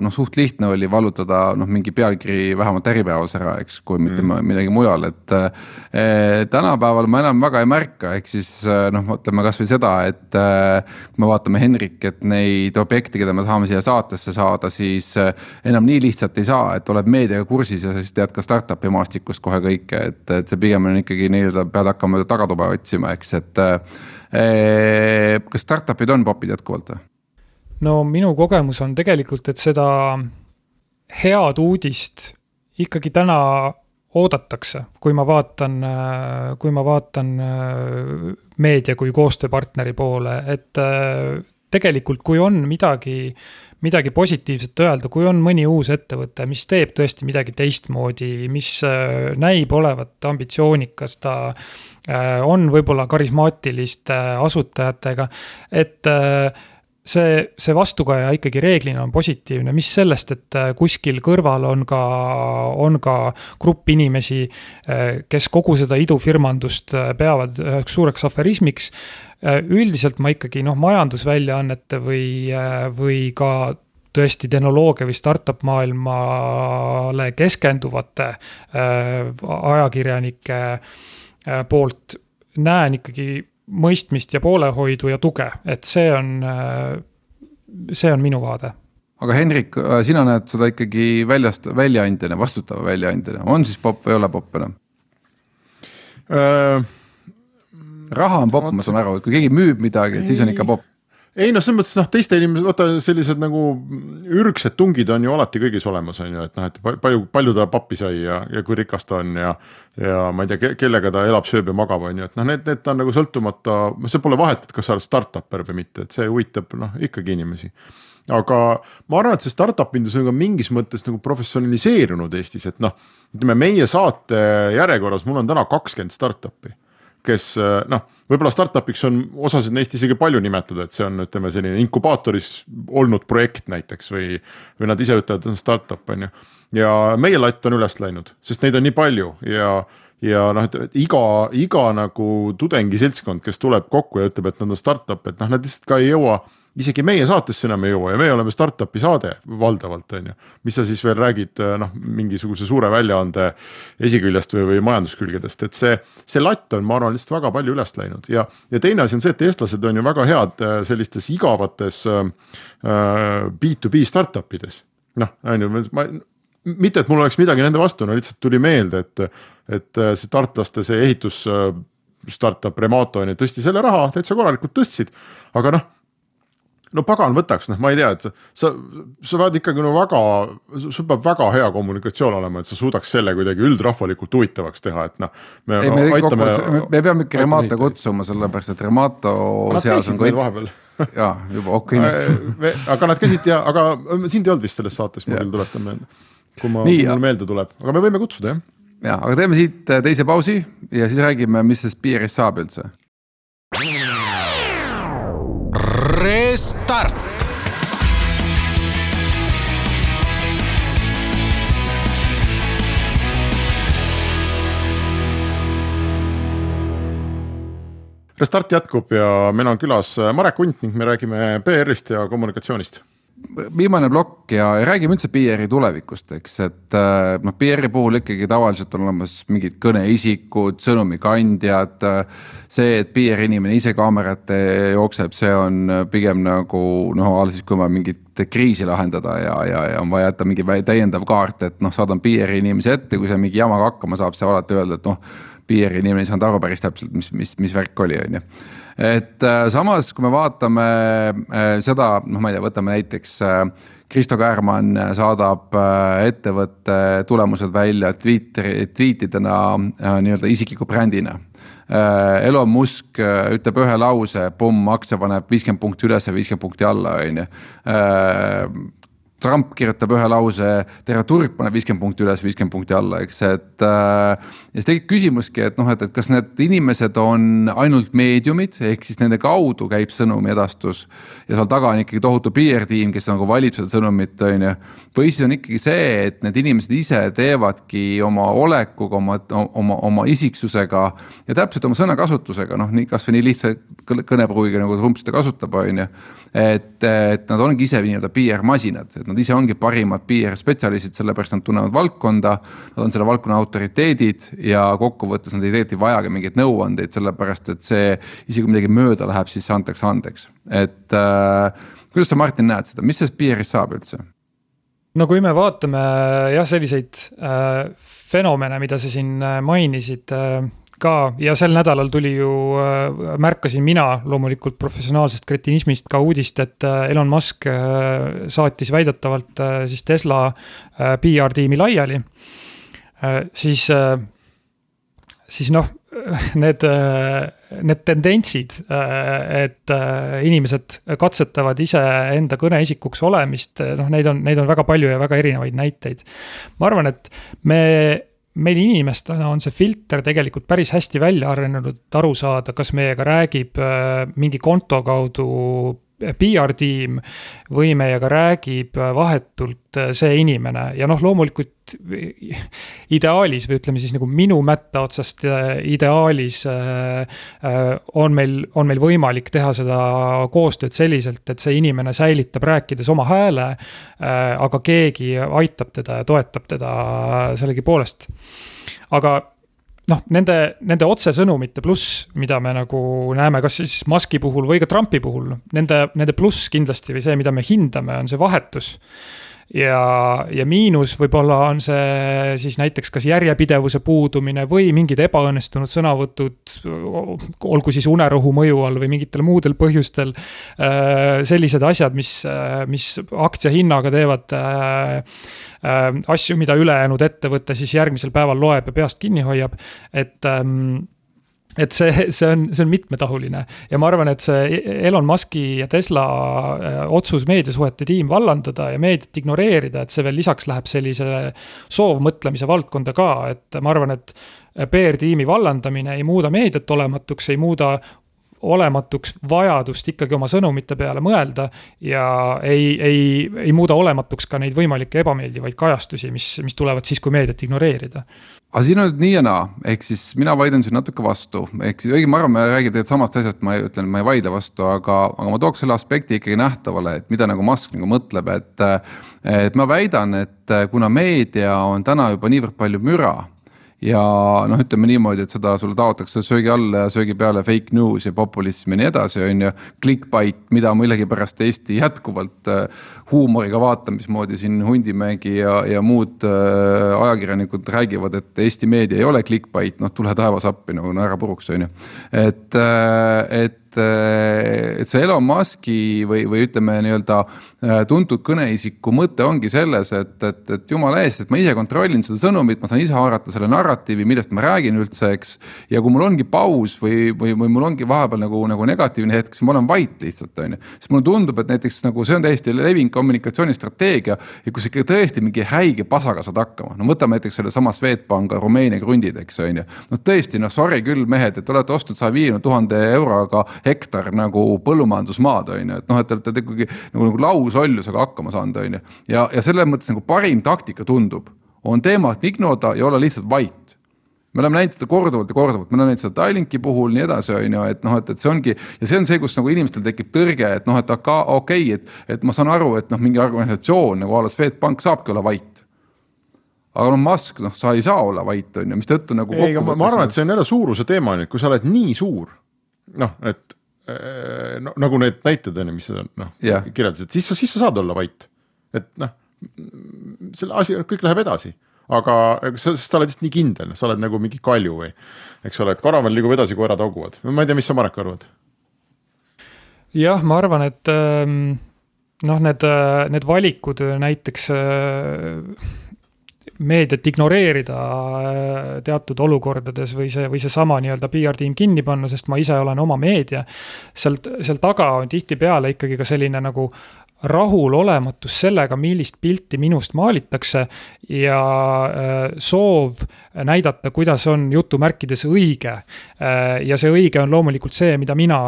noh, suht lihtne oli vallutada noh, mingi pealkiri vähemalt Äripäevas ära, eks, kui mitte mm. midagi mujal, et eh,. tänapäeval ma enam väga ei märka, ehk siis eh, noh, ütleme kasvõi seda, et eh, kui me vaatame Henrik, et neid objekte, keda me tahame siia saatesse saada, siis eh, enam nii lihtsalt ei saa, et oled meediaga kursis ja siis tead ka startup'i maastikust kohe kõike, et, et see pigem on ikkagi nii-öelda pead hakkama tagatuba otsima, eks, et kas startup'id on popid jätkuvalt või? no minu kogemus on tegelikult, et seda head uudist ikkagi täna oodatakse, kui ma vaatan, kui ma vaatan meedia kui koostööpartneri poole, et tegelikult, kui on midagi, midagi positiivset öelda, kui on mõni uus ettevõte, mis teeb tõesti midagi teistmoodi, mis näib olevat ambitsioonikas, ta Äh, on võib-olla karismaatiliste asutajatega, et äh, see, see vastukaja ikkagi reeglina on positiivne, mis sellest, et äh, kuskil kõrval on ka, on ka grupp inimesi, kes kogu seda idufirmandust peavad üheks suureks aferismiks. üldiselt ma ikkagi noh, majandusväljaannete või, või ka tõesti tehnoloogia või startup maailmale keskenduvate ajakirjanike äh, Äh, poolt näen ikkagi mõistmist ja poolehoidu ja tuge, et see on, äh, see on minu vaade. aga Henrik, äh, sina näed seda ikkagi väljast, väljaandjana, vastutava väljaandjana, on siis popp või ei ole popp enam äh,? raha on popp, ma saan aru, et kui keegi müüb midagi, et siis on ikka popp ei noh, selles mõttes noh, teiste inimeste, vaata sellised nagu ürgsed tungid on ju alati kõigis olemas, on ju, et noh, et palju, palju ta pappi sai ja, ja kui rikas ta on ja. ja ma ei tea, kellega ta elab, sööb ja magab, on ju, et noh, need, need on nagu sõltumata, see pole vahet, et kas sa oled startup'er või mitte, et see huvitab noh ikkagi inimesi aga ma arvan, et see startup indus on ka mingis mõttes nagu professionaliseerunud Eestis, et noh, ütleme meie saate järjekorras, mul on täna kakskümmend startup'i kes eh, noh, võib-olla startup'iks on osasid neist isegi palju nimetada, et see on, ütleme selline inkubaatoris olnud projekt näiteks või, või nad ise ütlevad, et on startup on ju. ja meie latt on üles läinud, sest neid on nii palju ja, ja noh, et iga, iga nagu tudengiseltskond, kes tuleb kokku ja ütleb, et nad on startup, et noh, nad lihtsalt ka ei jõua isegi meie saatesse enam ei jõua ja meie oleme startup'i saade valdavalt, on ju. mis sa siis veel räägid noh, mingisuguse suure väljaande esiküljest või, või majanduskülgedest, et see, see latt on, ma arvan, lihtsalt väga palju üles läinud ja, ja teine asi on see, et eestlased on ju väga head äh, sellistes igavates äh, B2B äh, startup ides. noh, on ju, ma mitte, et mul oleks midagi nende vastu, no lihtsalt tuli meelde, et, et see tartlaste see ehitus startup Remato on ju tõstis jälle raha, täitsa korralikult tõstsid, aga noh no pagan võtaks, noh, ma ei tea, et sa, sa pead ikkagi no väga, sul peab väga hea kommunikatsioon olema, et sa suudaks selle kuidagi üldrahvalikult huvitavaks teha, et noh. me, ei, me, aitame, me, me peame ikka Remato kutsuma, sellepärast et Remato seas on kõik. vahepeal jaa, juba okei. aga nad käisid ja, aga sind ei olnud vist selles saates, ma küll tuletan meelde. kui ma, mul meelde tuleb, aga me võime kutsuda jah. ja, aga teeme siit teise pausi ja siis räägime, mis sellest PR-ist saab üldse Restart. Restart jätkub ja meil on külas Marek Unt ning me räägime PR-ist ja kommunikatsioonist viimane plokk ja räägime üldse PR-i tulevikust, eks, et äh, noh, PR-i puhul ikkagi tavaliselt on olemas mingid kõneisikud, sõnumikandjad. see, et PR inimene ise kaamerate jookseb, see on pigem nagu noh, alles siis, kui on mingit kriisi lahendada ja, ja, ja on vaja jätta mingi täiendav kaart, et noh, saadan PR-i inimese ette, kui see mingi jamaga hakkama saab, siis alati öelda, et noh. PR-i inimene ei saanud aru päris täpselt, mis, mis, mis värk oli, on ju et äh, samas, kui me vaatame äh, seda, noh, ma ei tea, võtame näiteks äh, Kristo Käärmann saadab ettevõtte tulemused välja Twitteri, tweetidena nii-öelda isikliku brändina. Elon Musk ütleb ühe lause, pumm, aktsia paneb viiskümmend punkti üles ja viiskümmend punkti alla, on ju. Trump kirjutab ühe lause, terve turg paneb viiskümmend punkti üles, viiskümmend punkti alla, eks, et äh,. ja siis tekib küsimuski, et noh, et, et kas need inimesed on ainult meediumid, ehk siis nende kaudu käib sõnumi edastus. ja seal taga on ikkagi tohutu PR tiim, kes nagu valib seda sõnumit, on ju. või siis on ikkagi see, et need inimesed ise teevadki oma olekuga, oma, oma, oma isiksusega. ja täpselt oma sõnakasutusega, noh nii kasvõi nii lihtsa kõnepruugiga nagu Trump seda kasutab, on ju et, et nad ongi ise nii-öelda PR-masinad, et nad ise ongi parimad PR-spetsialistid, sellepärast nad tunnevad valdkonda. Nad on selle valdkonna autoriteedid ja kokkuvõttes nad ei tegelikult ei vajagi mingeid nõuandeid, sellepärast et see, isegi kui midagi mööda läheb, siis see antakse andeks, et äh, kuidas sa, Martin, näed seda, mis sellest PR-ist saab üldse? no kui me vaatame jah, selliseid äh, fenomene, mida sa siin äh, mainisid äh, ka ja sel nädalal tuli ju, äh, märkasin mina loomulikult professionaalsest kretinismist ka uudist, et äh, Elon Musk äh, saatis väidetavalt siis Tesla PR-tiimi laiali. siis, siis noh, need, need tendentsid, et inimesed katsetavad iseenda kõneisikuks olemist, noh, neid on, neid on väga palju ja väga erinevaid näiteid. ma arvan, et me meil inimestena on see filter tegelikult päris hästi välja arenenud, et aru saada, kas meiega räägib äh, mingi konto kaudu PR-tiim või meiega räägib vahetult äh, see inimene ja noh, loomulikult ideaalis või ütleme siis nagu minu mätta otsast äh, ideaalis on meil, on meil võimalik teha seda koostööd selliselt, et see inimene säilitab rääkides oma hääle. aga keegi aitab teda ja toetab teda sellegipoolest. aga noh, nende, nende otsesõnumite pluss, mida me nagu näeme, kas siis Musk'i puhul või ka Trumpi puhul, nende, nende pluss kindlasti või see, mida me hindame, on see vahetus ja, ja miinus võib-olla on see siis näiteks kas järjepidevuse puudumine või mingid ebaõnnestunud sõnavõtud, olgu siis unerohu mõju all või mingitel muudel põhjustel. Äh, sellised asjad, mis, mis aktsia hinnaga teevad äh, äh, asju, mida ülejäänud ettevõte siis järgmisel päeval loeb ja peast kinni hoiab, et ähm, et see, see on, see on mitmetahuline ja ma arvan, et see Elon Musk'i ja Tesla äh, otsus meediasuhete tiim vallandada ja meediat ignoreerida, et see veel lisaks läheb sellise soovmõtlemise valdkonda ka, et ma arvan, et PR-tiimi vallandamine ei muuda meediat olematuks, ei muuda olematuks vajadust ikkagi oma sõnumite peale mõelda. ja ei, ei, ei muuda olematuks ka neid võimalikke ebameeldivaid kajastusi, mis, mis tulevad siis, kui meediat ignoreerida. Aga siin on nüüd nii ja naa, ehk siis mina vaidlen siin natuke vastu, ehk siis õige, ma arvan, me räägime tegelikult samast asjast, ma ei, ütlen, ma ei vaidle vastu, aga, aga ma tooks selle aspekti ikkagi nähtavale, et mida nagu Musk nagu mõtleb, et. et ma väidan, et kuna meedia on täna juba niivõrd palju müra ja noh, ütleme niimoodi, et seda sulle taotakse söögi alla ja söögi peale fake news ja populism ja nii edasi, on ju. Clickbait, mida millegipärast Eesti jätkuvalt äh, huumoriga vaatab, mismoodi siin Hundimägi ja, ja muud äh, ajakirjanikud räägivad, et Eesti meedia ei ole clickbait, noh tule taevas appi nagu naera puruks, on ju. et, äh, et et see Elon Musk'i või, või ütleme nii-öelda tuntud kõneisiku mõte ongi selles, et, et, et jumala eest, et ma ise kontrollin seda sõnumit, ma saan ise haarata selle narratiivi, millest ma räägin üldse, eks. ja kui mul ongi paus või, või, või mul ongi vahepeal nagu, nagu negatiivne hetk, siis ma olen vait lihtsalt, on ju. sest mulle tundub, et näiteks nagu see on täiesti levinud kommunikatsioonistrateegia ja kui sa ikka tõesti mingi häige pasaga saad hakkama, no võtame näiteks sellesama Swedbanka Rumeenia krundid, eks on ju. no tõesti, noh sorry küll, mehed, et olete ostnud saja viiekümne tuhande euroga hektar nagu põllumajandusmaad, on ju, et noh, et te olete ikkagi nagu, nagu lausollusega hakkama saanud, on ju. ja, ja selles mõttes nagu parim taktika tundub, on teemat ignoda ja olla lihtsalt vait me oleme näinud seda korduvalt ja korduvalt, me oleme näinud seda Tallinki puhul nii edasi, on ju, et noh, et, et see ongi. ja see on see, kus nagu inimestel tekib tõrge, et noh, et aga okei okay,, et, et ma saan aru, et noh, mingi organisatsioon nagu a la Swedbank saabki olla vait aga noh, Musk, noh, sa ei saa olla vait, on ju, mistõttu nagu. ei, aga ma, ma arvan, et see on jälle suuruse teema nüüd, kui sa oled nii suur, noh, et no nagu need näited on ju, mis sa noh yeah. kirjeldasid, siis sa, siis sa saad olla vait. et noh, selle asi, kõik läheb edasi, aga sa, sest sa oled lihtsalt nii kindel, sa oled nagu mingi kalju või. eks ole, et karavan liigub edasi, koerad hauguvad, ma ei tea, mis sa, Marek, arvad? jah, ma arvan, et ähm, noh, need, äh, need valikud näiteks äh, meediat ignoreerida äh, teatud olukordades või see, või seesama nii-öelda PR-tiim kinni panna, sest ma ise olen oma meedia. sealt, seal taga on tihtipeale ikkagi ka selline nagu rahulolematus sellega, millist pilti minust maalitakse ja äh, soov näidata, kuidas on jutumärkides õige. Äh, ja see õige on loomulikult see, mida mina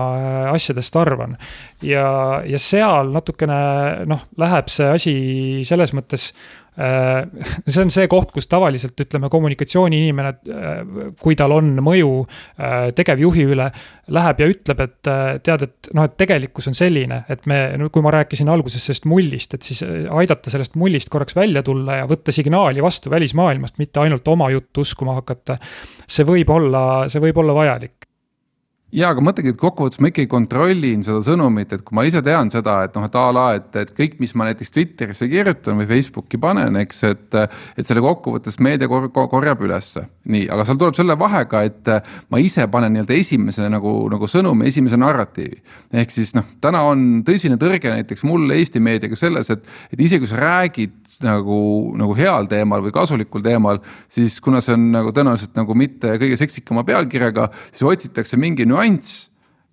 asjadest arvan. ja, ja seal natukene noh, läheb see asi selles mõttes see on see koht, kus tavaliselt ütleme, kommunikatsiooniinimene, äh, kui tal on mõju äh, tegevjuhi üle, läheb ja ütleb, et tead, et noh, et tegelikkus on selline, et me, kui ma rääkisin alguses sellest mullist, et siis aidata sellest mullist korraks välja tulla ja võtta signaali vastu välismaailmast, mitte ainult oma juttu uskuma hakata. see võib olla, see võib olla vajalik ja aga mõtlegi, et kokkuvõttes ma ikkagi kontrollin seda sõnumit, et kui ma ise tean seda, et noh, et a la, et, et kõik, mis ma näiteks Twitterisse kirjutan või Facebooki panen, eks, et. et selle kokkuvõttes meedia kor korjab ülesse, nii, aga seal tuleb selle vahega, et ma ise panen nii-öelda esimese nagu, nagu sõnumi, esimese narratiivi. ehk siis noh, täna on tõsine tõrge näiteks mul Eesti meediaga selles, et, et isegi kui sa räägid nagu, nagu heal teemal või kasulikul teemal, siis kuna see on nagu tõenäoliselt nagu mitte kõige seksikama pealkirjaga, siis otsitakse mingi nüanss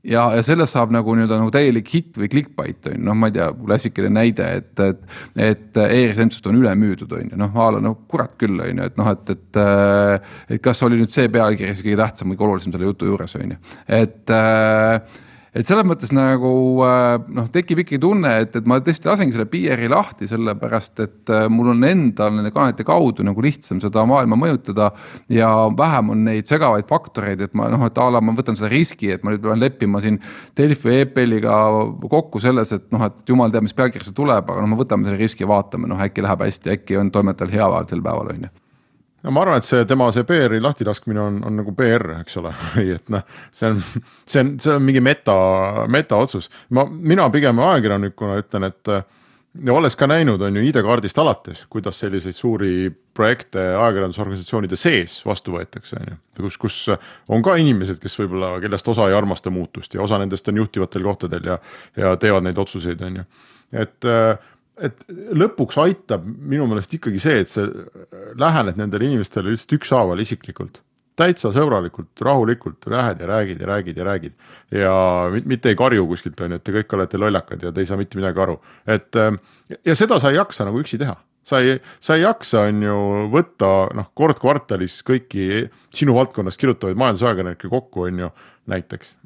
ja, ja sellest saab nagu nii-öelda nagu täielik hitt või clickbait on ju, noh, ma ei tea, klassikaline näide, et, et. et e-resentsust on üle müüdud, on ju, noh a la noh, kurat küll, on ju, et noh, et, et. et kas oli nüüd see pealkiri siis kõige tähtsam, kõige olulisem selle jutu juures, on ju, et et selles mõttes nagu äh, noh, tekib ikkagi tunne, et, et ma tõesti lasengi selle PR-i lahti, sellepärast et äh, mul on endal nende kanalite kaudu nagu lihtsam seda maailma mõjutada. ja vähem on neid segavaid faktoreid, et ma noh, et a la ma võtan seda riski, et ma nüüd pean leppima siin Delfi või EPL-iga kokku selles, et noh, et jumal teab, mis pealkiri see tuleb, aga noh, me võtame selle riski ja vaatame, noh äkki läheb hästi, äkki on toimetajal hea päev sel päeval on ju no ma arvan, et see tema see PR-i lahtilaskmine on, on nagu PR, eks ole, või et noh, see on, see on, see on mingi meta, metaotsus. ma, mina pigem ajakirjanikuna ütlen, et ja olles ka näinud, on ju ID-kaardist alates, kuidas selliseid suuri projekte ajakirjandusorganisatsioonide sees vastu võetakse, on ju. kus, kus on ka inimesed, kes võib-olla, kellest osa ei armasta muutust ja osa nendest on juhtivatel kohtadel ja, ja teevad neid otsuseid, on ju. et äh, et lõpuks aitab minu meelest ikkagi see, et sa lähened nendele inimestele lihtsalt ükshaaval isiklikult. täitsa sõbralikult, rahulikult lähed ja räägid ja räägid ja räägid. ja mitte ei karju kuskilt on ju, et te kõik olete lollakad ja te ei saa mitte midagi aru, et ja seda sa ei jaksa nagu üksi teha sa ei, sa ei jaksa, on ju, võtta noh, kord kvartalis kõiki sinu valdkonnas kirjutavaid majandusajakirjanikke kokku, on ju näiteks.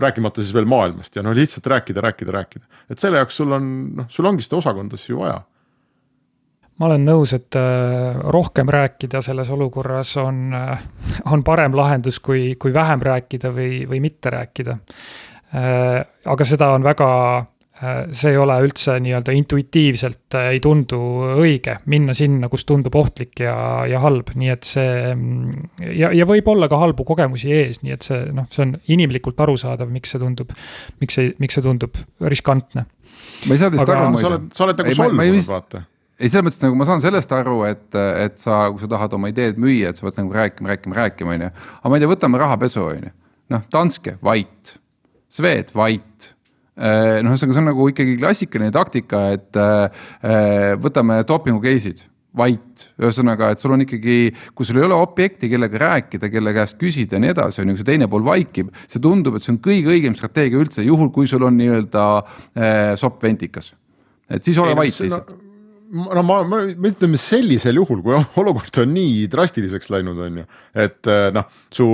rääkimata siis veel maailmast ja no lihtsalt rääkida, rääkida, rääkida, et selle jaoks sul on, noh, sul ongi seda osakonda siis ju vaja. ma olen nõus, et äh, rohkem rääkida selles olukorras on, äh, on parem lahendus, kui, kui vähem rääkida või, või mitte rääkida. Äh, aga seda on väga see ei ole üldse nii-öelda intuitiivselt äh, ei tundu õige minna sinna, kus tundub ohtlik ja, ja halb, nii et see. Mm, ja, ja võib olla ka halbu kogemusi ees, nii et see noh, see on inimlikult arusaadav, miks see tundub, miks see, miks see tundub riskantne. ma ei saa teist aru muide. sa oled, sa oled nagu solvunud, vaata ei, selles mõttes nagu ma saan sellest aru, et, et sa, kui sa tahad oma ideed müüa, et sa pead nagu rääkima, rääkima, rääkima, on ju. aga ma ei tea, võtame rahapesu, on ju. noh, Danske, vait Swed, vait noh, ühesõnaga, see on nagu ikkagi klassikaline taktika, et äh, võtame dopingu case'id vait, ühesõnaga, et sul on ikkagi, kui sul ei ole objekti, kellega rääkida, kelle käest küsida ja nii edasi, on ju, kui see teine pool vaikib. see tundub, et see on kõige õigem strateegia üldse, juhul kui sul on nii-öelda äh, sopp ventikas. et siis ole vait lihtsalt no no ma, ma, me ütleme sellisel juhul, kui olukord on nii drastiliseks läinud, on ju. et äh, noh, su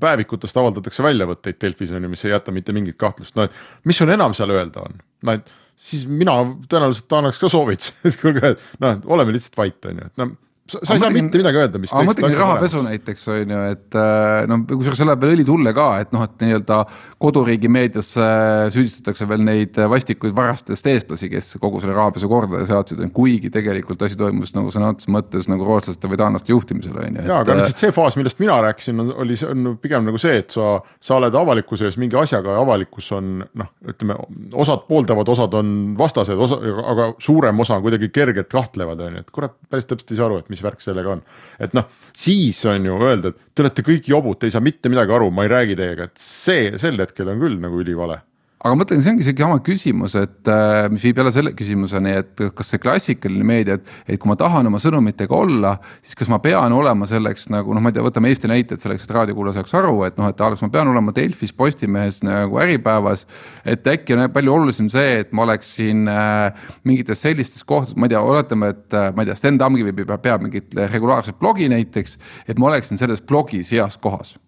päevikutest avaldatakse väljavõtteid Delfis on ju, mis ei jäta mitte mingit kahtlust, no et mis sul enam seal öelda on, no et siis mina tõenäoliselt annaks ka soovituse, et kuulge, noh, oleme lihtsalt vait, on ju, et noh sa, sa ei saa mitte midagi öelda, mis. aga mõtlengi rahapesu näiteks on ju, et äh, noh, kusjuures selle peale õlitulle ka, et noh, et nii-öelda koduriigi meedias äh, süüdistatakse veel neid vastikuid varastest eestlasi, kes kogu selle rahapesu korda seadsid, kuigi tegelikult asi toimus nagu sõna otseses mõttes nagu rootslaste või taanlaste juhtimisel on ju. ja, aga lihtsalt see faas, millest mina rääkisin, oli, on pigem nagu see, et sa, sa oled avalikkuse ees mingi asjaga ja avalikkus on noh, ütleme osad pooldavad, osad on vastased, osa, aga suurem osa on kuidagi kergelt kahtlevad, on ju, et kurat, päris täpselt ei saa aru, et mis värk sellega on. et noh, siis on ju öelda, et te olete kõik jobud, te ei saa mitte midagi aru, ma ei räägi teiega, et see sel hetkel on küll nagu ülivale aga ma mõtlen, see ongi oma küsimus, et äh, mis viib jälle selle küsimuseni, et kas see klassikaline meedia, et, et kui ma tahan oma sõnumitega olla, siis kas ma pean olema selleks nagu noh, ma ei tea, võtame Eesti näite, et selleks, et raadiokuulaja saaks aru, et noh, et Alex, ma pean olema Delfis, Postimehes nagu Äripäevas. et äkki on palju olulisem see, et ma oleksin äh, mingites sellistes kohtades, ma ei tea, oletame, et äh, ma ei tea, Sten Tamkivi peab, peab mingit regulaarset blogi näiteks, et ma oleksin selles blogis heas kohas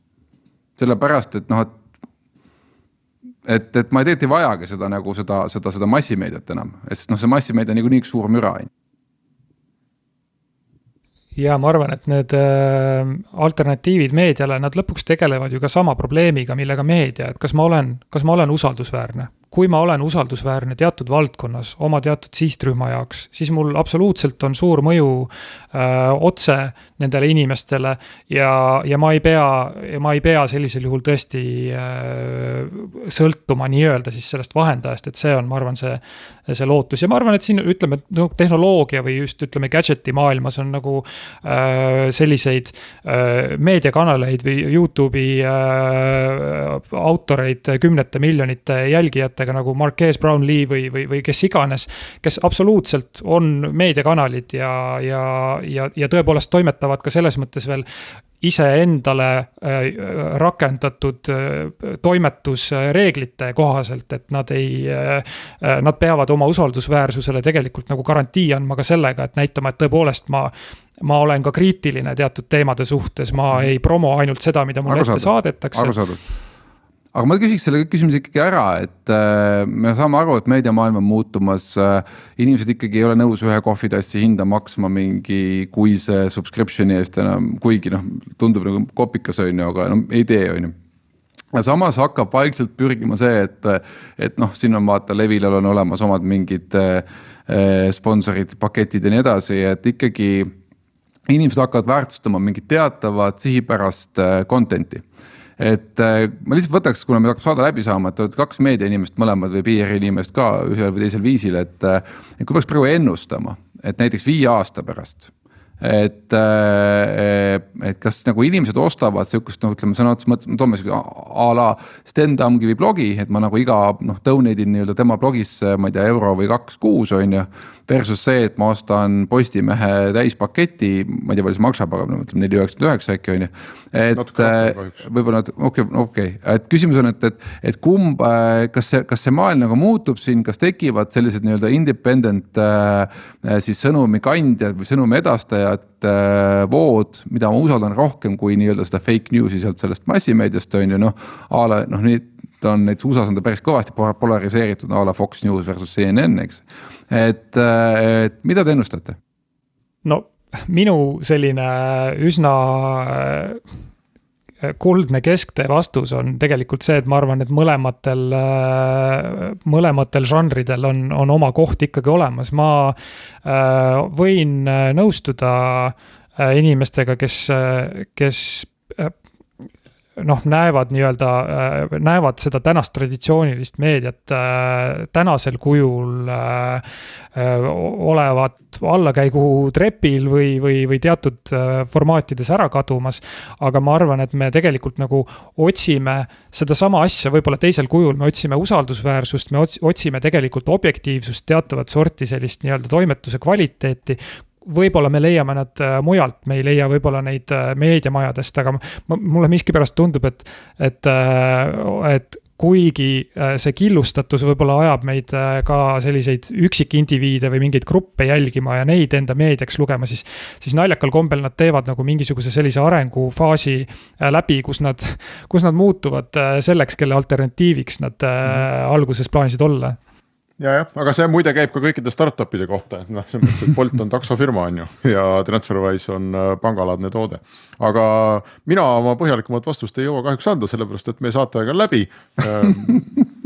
sellepärast, et noh, et et, et ma tegelikult ei vajagi seda nagu seda, seda, seda massimeediat enam, sest noh, see massimeedia on niikuinii üks suur müra ja ma arvan, et need äh, alternatiivid meediale, nad lõpuks tegelevad ju ka sama probleemiga, millega meedia, et kas ma olen, kas ma olen usaldusväärne? Kui ma olen usaldusväärne teatud valdkonnas oma teatud sihtrühma jaoks, siis mul absoluutselt on suur mõju otse nendele inimestele. ja, ja ma ei pea, ma ei pea sellisel juhul tõesti äh, sõltuma nii-öelda siis sellest vahendajast, et see on, ma arvan, see. see lootus ja ma arvan, et siin ütleme, et noh, tehnoloogia või just ütleme, gadget'i maailmas on nagu äh, selliseid öö, meediakanaleid või Youtube'i autoreid kümnete miljonite jälgijatega nagu Marquez Brownlee või, või, või kes iganes. kes absoluutselt on meediakanalid ja, ja, ja, ja tõepoolest toimetavad ka selles mõttes veel iseendale äh, rakendatud äh, toimetusreeglite kohaselt, et nad ei, äh, nad peavad oma usaldusväärsusele tegelikult nagu garantii andma ka sellega, et näitama, et tõepoolest ma ma olen ka kriitiline teatud teemade suhtes, ma mhm. ei promo ainult seda, mida mulle ette saadetakse. arusaadav aga ma küsiks selle küsimuse ikkagi ära, et äh, me saame aru, et meediamaailm on muutumas äh,. inimesed ikkagi ei ole nõus ühe kohvitassi hinda maksma mingi kuise subscription'i eest enam, kuigi noh, tundub nagu kopikas on ju, aga no ei tee, on ju ja samas hakkab vaikselt pürgima see, et, et noh, siin on vaata Levilal on olemas omad mingid äh, sponsorid, paketid ja nii edasi, et ikkagi inimesed hakkavad väärtustama mingit teatavat sihipärast äh, content'i et äh, ma lihtsalt võtaks, kuna meil hakkab saade läbi saama, et olete kaks meediainimest mõlemad või PR inimest ka ühel või teisel viisil, et. Äh, et kui peaks praegu ennustama, et näiteks viie aasta pärast et, äh, et kas nagu inimesed ostavad sihukest noh, ütleme sõna otseses mõttes, toome sihuke a la Sten Tamkivi blogi, et ma nagu iga noh, donate in nii-öelda tema blogisse, ma ei tea, euro või kaks kuus on ju. Versus see, et ma ostan Postimehe täispaketi, ma ei tea, palju see maksab, aga no ütleme neli üheksakümmend üheksa äkki on ju. et äh, võib-olla okei okay,, okei okay., et küsimus on, et, et, et kumb, äh, kas see, kas see maailm nagu muutub siin, kas tekivad sellised nii-öelda independent äh, siis sõnumi kandjad või sõnumi edastajad äh, vood, mida ma usaldan rohkem kui nii-öelda seda fake news'i sealt sellest massimeediast on ju noh. a la noh, ta on näiteks USA-s on ta päris kõvasti polariseeritud a la Fox News versus CNN, eks. et, et mida te ennustate? no minu selline üsna äh, kuldne kesktee vastus on tegelikult see, et ma arvan, et mõlematel, äh, mõlematel žanridel on, on oma koht ikkagi olemas, ma äh, võin nõustuda inimestega, kes, kes noh, näevad nii-öelda, näevad seda tänast traditsioonilist meediat tänasel kujul olevat allakäigu trepil või, või, või teatud formaatides ära kadumas. aga ma arvan, et me tegelikult nagu otsime sedasama asja võib-olla teisel kujul, me otsime usaldusväärsust, me otsime tegelikult objektiivsust, teatavat sorti sellist nii-öelda toimetuse kvaliteeti võib-olla me leiame nad äh, mujalt, me ei leia võib-olla neid äh, meediamajadest, aga mulle miskipärast tundub, et, et, äh, et kuigi see killustatus võib-olla ajab meid ka selliseid üksikindiviide või mingeid gruppe jälgima ja neid enda meediaks lugema, siis. siis naljakal kombel nad teevad nagu mingisuguse sellise arengufaasi läbi, kus nad, kus nad muutuvad selleks, kelle alternatiiviks nad mm -hmm. alguses plaanisid olla ja jah, aga see muide käib ka kõikide startup'ide kohta, et noh, selles mõttes, et Bolt on taksofirma on ju ja Transferwise on äh, pangalaadne toode. aga mina oma põhjalikumat vastust ei jõua kahjuks anda, sellepärast et meie saateaeg on läbi. Ähm,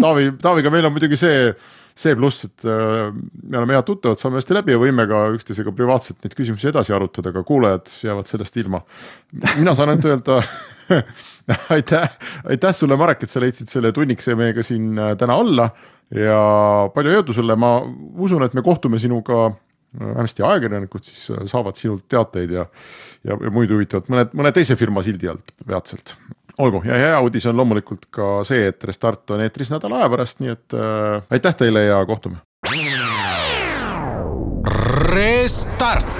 Taavi, Taaviga meil on muidugi see, see pluss, et äh, me oleme head tuttavad, saame hästi läbi ja võime ka üksteisega privaatselt neid küsimusi edasi arutada, aga kuulajad jäävad sellest ilma. mina saan ainult öelda aitäh, aitäh sulle, Marek, et sa leidsid selle tunnikese meiega siin äh, täna olla ja palju jõudu sulle, ma usun, et me kohtume sinuga, vähemasti ajakirjanikud siis äh, saavad sinult teateid ja, ja, ja muid huvitavat mõne, mõne teise firma sildi alt peatselt. olgu ja hea uudis on loomulikult ka see, et Restart on eetris nädala aja pärast, nii et äh, aitäh teile ja kohtume. Restart